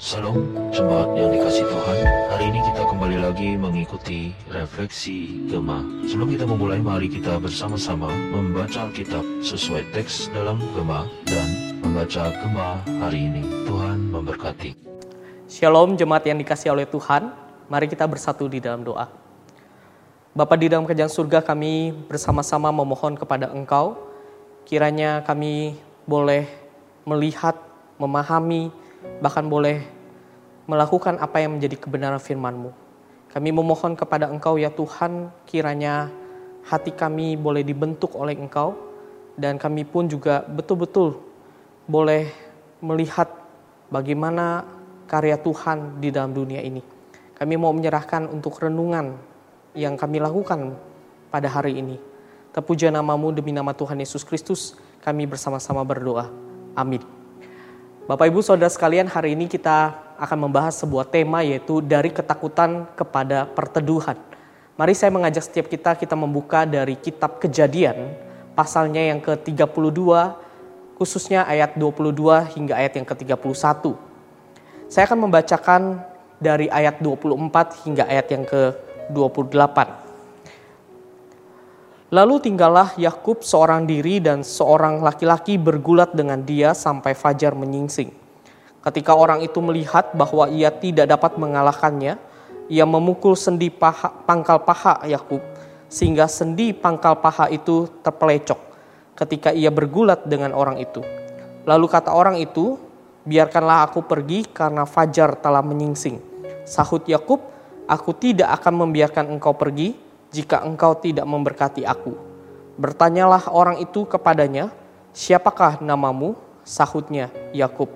Salam jemaat yang dikasih Tuhan. Hari ini kita kembali lagi mengikuti refleksi Gema Sebelum kita memulai mari kita bersama-sama membaca Alkitab sesuai teks dalam Gema Dan membaca Gema hari ini. Tuhan memberkati. Shalom jemaat yang dikasih oleh Tuhan. Mari kita bersatu di dalam doa. Bapa di dalam kerjaan surga kami bersama-sama memohon kepada Engkau. Kiranya kami boleh melihat, memahami, bahkan boleh melakukan apa yang menjadi kebenaran firman-Mu. Kami memohon kepada Engkau ya Tuhan, kiranya hati kami boleh dibentuk oleh Engkau, dan kami pun juga betul-betul boleh melihat bagaimana karya Tuhan di dalam dunia ini. Kami mau menyerahkan untuk renungan yang kami lakukan pada hari ini. Terpuja namamu demi nama Tuhan Yesus Kristus, kami bersama-sama berdoa. Amin. Bapak Ibu Saudara sekalian, hari ini kita akan membahas sebuah tema yaitu dari ketakutan kepada perteduhan. Mari saya mengajak setiap kita kita membuka dari kitab Kejadian pasalnya yang ke-32 khususnya ayat 22 hingga ayat yang ke-31. Saya akan membacakan dari ayat 24 hingga ayat yang ke-28. Lalu tinggallah Yakub seorang diri dan seorang laki-laki bergulat dengan dia sampai fajar menyingsing. Ketika orang itu melihat bahwa ia tidak dapat mengalahkannya, ia memukul sendi paha, pangkal paha Yakub sehingga sendi pangkal paha itu terpelecok ketika ia bergulat dengan orang itu. Lalu kata orang itu, "Biarkanlah aku pergi karena fajar telah menyingsing." Sahut Yakub, "Aku tidak akan membiarkan engkau pergi jika engkau tidak memberkati aku. Bertanyalah orang itu kepadanya, siapakah namamu? Sahutnya, Yakub.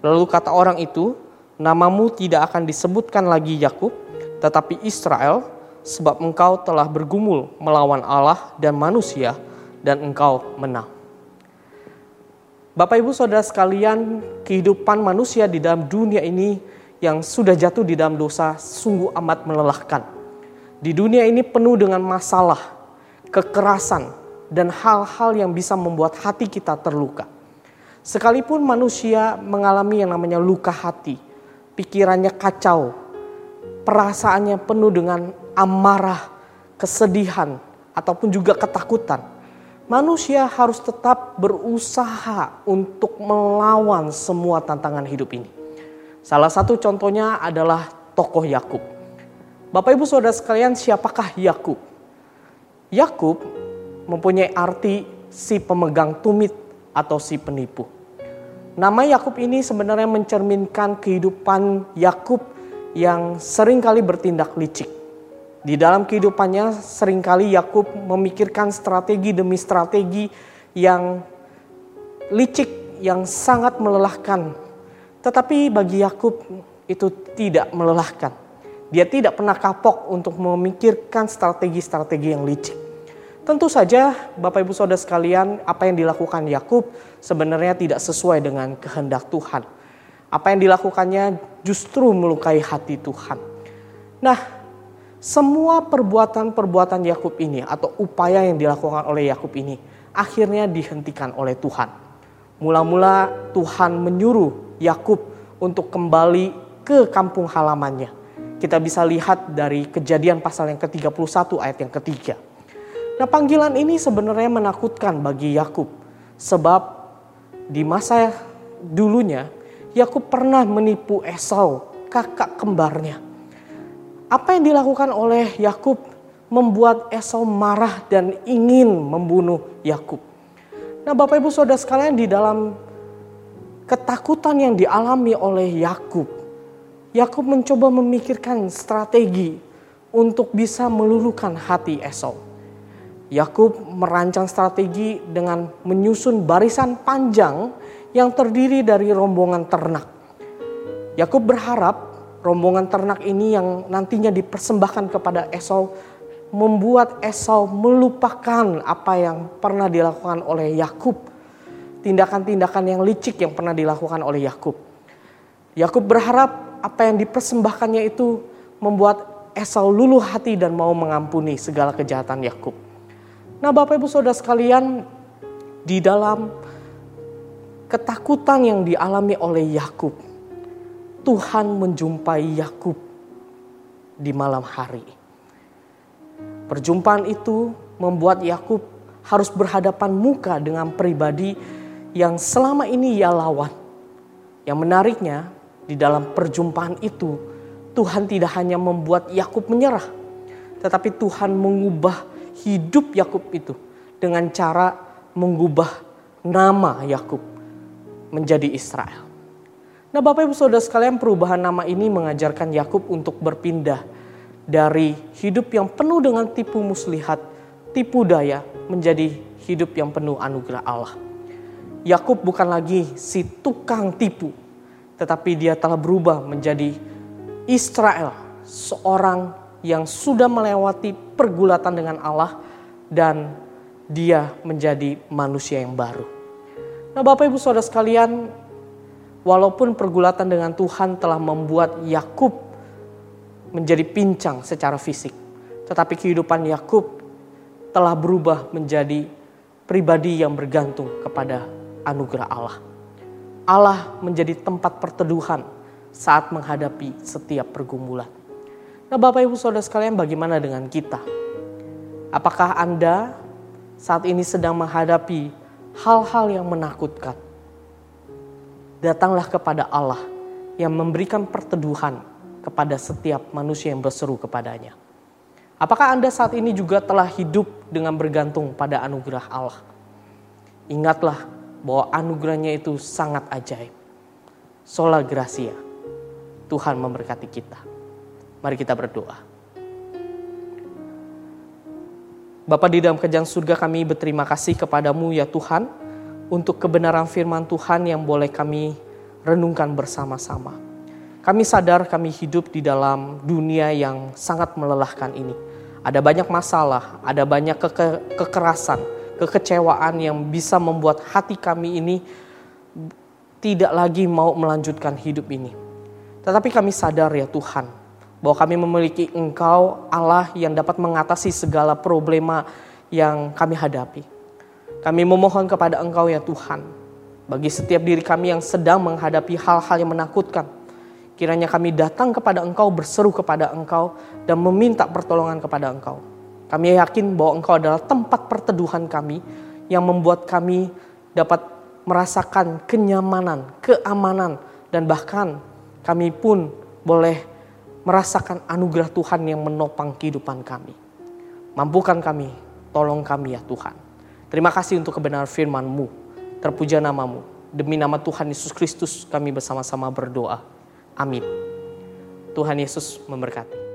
Lalu kata orang itu, namamu tidak akan disebutkan lagi Yakub, tetapi Israel, sebab engkau telah bergumul melawan Allah dan manusia, dan engkau menang. Bapak Ibu Saudara sekalian, kehidupan manusia di dalam dunia ini yang sudah jatuh di dalam dosa sungguh amat melelahkan di dunia ini penuh dengan masalah, kekerasan, dan hal-hal yang bisa membuat hati kita terluka. Sekalipun manusia mengalami yang namanya luka hati, pikirannya kacau, perasaannya penuh dengan amarah, kesedihan, ataupun juga ketakutan. Manusia harus tetap berusaha untuk melawan semua tantangan hidup ini. Salah satu contohnya adalah tokoh Yakub. Bapak Ibu Saudara sekalian, siapakah Yakub? Yakub mempunyai arti si pemegang tumit atau si penipu. Nama Yakub ini sebenarnya mencerminkan kehidupan Yakub yang sering kali bertindak licik. Di dalam kehidupannya sering kali Yakub memikirkan strategi demi strategi yang licik yang sangat melelahkan. Tetapi bagi Yakub itu tidak melelahkan. Dia tidak pernah kapok untuk memikirkan strategi-strategi yang licik. Tentu saja Bapak Ibu Saudara sekalian, apa yang dilakukan Yakub sebenarnya tidak sesuai dengan kehendak Tuhan. Apa yang dilakukannya justru melukai hati Tuhan. Nah, semua perbuatan-perbuatan Yakub ini atau upaya yang dilakukan oleh Yakub ini akhirnya dihentikan oleh Tuhan. Mula-mula Tuhan menyuruh Yakub untuk kembali ke kampung halamannya kita bisa lihat dari kejadian pasal yang ke-31 ayat yang ketiga. Nah panggilan ini sebenarnya menakutkan bagi Yakub sebab di masa dulunya Yakub pernah menipu Esau, kakak kembarnya. Apa yang dilakukan oleh Yakub membuat Esau marah dan ingin membunuh Yakub. Nah, Bapak Ibu Saudara sekalian di dalam ketakutan yang dialami oleh Yakub Yakub mencoba memikirkan strategi untuk bisa meluluhkan hati Esau. Yakub merancang strategi dengan menyusun barisan panjang yang terdiri dari rombongan ternak. Yakub berharap rombongan ternak ini yang nantinya dipersembahkan kepada Esau membuat Esau melupakan apa yang pernah dilakukan oleh Yakub. Tindakan-tindakan yang licik yang pernah dilakukan oleh Yakub. Yakub berharap apa yang dipersembahkannya itu membuat Esau luluh hati dan mau mengampuni segala kejahatan Yakub. Nah, Bapak Ibu Saudara sekalian, di dalam ketakutan yang dialami oleh Yakub, Tuhan menjumpai Yakub di malam hari. Perjumpaan itu membuat Yakub harus berhadapan muka dengan pribadi yang selama ini ia lawan. Yang menariknya, di dalam perjumpaan itu, Tuhan tidak hanya membuat Yakub menyerah, tetapi Tuhan mengubah hidup Yakub itu dengan cara mengubah nama Yakub menjadi Israel. Nah, Bapak Ibu Saudara sekalian, perubahan nama ini mengajarkan Yakub untuk berpindah dari hidup yang penuh dengan tipu muslihat, tipu daya menjadi hidup yang penuh anugerah Allah. Yakub bukan lagi si tukang tipu, tetapi dia telah berubah menjadi Israel, seorang yang sudah melewati pergulatan dengan Allah dan dia menjadi manusia yang baru. Nah, Bapak Ibu Saudara sekalian, walaupun pergulatan dengan Tuhan telah membuat Yakub menjadi pincang secara fisik, tetapi kehidupan Yakub telah berubah menjadi pribadi yang bergantung kepada anugerah Allah. Allah menjadi tempat perteduhan saat menghadapi setiap pergumulan. Nah, Bapak Ibu Saudara sekalian, bagaimana dengan kita? Apakah Anda saat ini sedang menghadapi hal-hal yang menakutkan? Datanglah kepada Allah yang memberikan perteduhan kepada setiap manusia yang berseru kepadanya. Apakah Anda saat ini juga telah hidup dengan bergantung pada anugerah Allah? Ingatlah bahwa anugerahnya itu sangat ajaib. Sola Gracia. Tuhan memberkati kita. Mari kita berdoa. Bapak di dalam kerjaan surga kami berterima kasih kepadamu ya Tuhan untuk kebenaran firman Tuhan yang boleh kami renungkan bersama-sama. Kami sadar kami hidup di dalam dunia yang sangat melelahkan ini. Ada banyak masalah, ada banyak keke kekerasan, kekecewaan yang bisa membuat hati kami ini tidak lagi mau melanjutkan hidup ini. Tetapi kami sadar ya Tuhan, bahwa kami memiliki Engkau Allah yang dapat mengatasi segala problema yang kami hadapi. Kami memohon kepada Engkau ya Tuhan, bagi setiap diri kami yang sedang menghadapi hal-hal yang menakutkan, kiranya kami datang kepada Engkau, berseru kepada Engkau, dan meminta pertolongan kepada Engkau. Kami yakin bahwa Engkau adalah tempat perteduhan kami yang membuat kami dapat merasakan kenyamanan, keamanan, dan bahkan kami pun boleh merasakan anugerah Tuhan yang menopang kehidupan kami. Mampukan kami, tolong kami ya Tuhan. Terima kasih untuk kebenaran firman-Mu. Terpuja namamu. Demi nama Tuhan Yesus Kristus kami bersama-sama berdoa. Amin. Tuhan Yesus memberkati.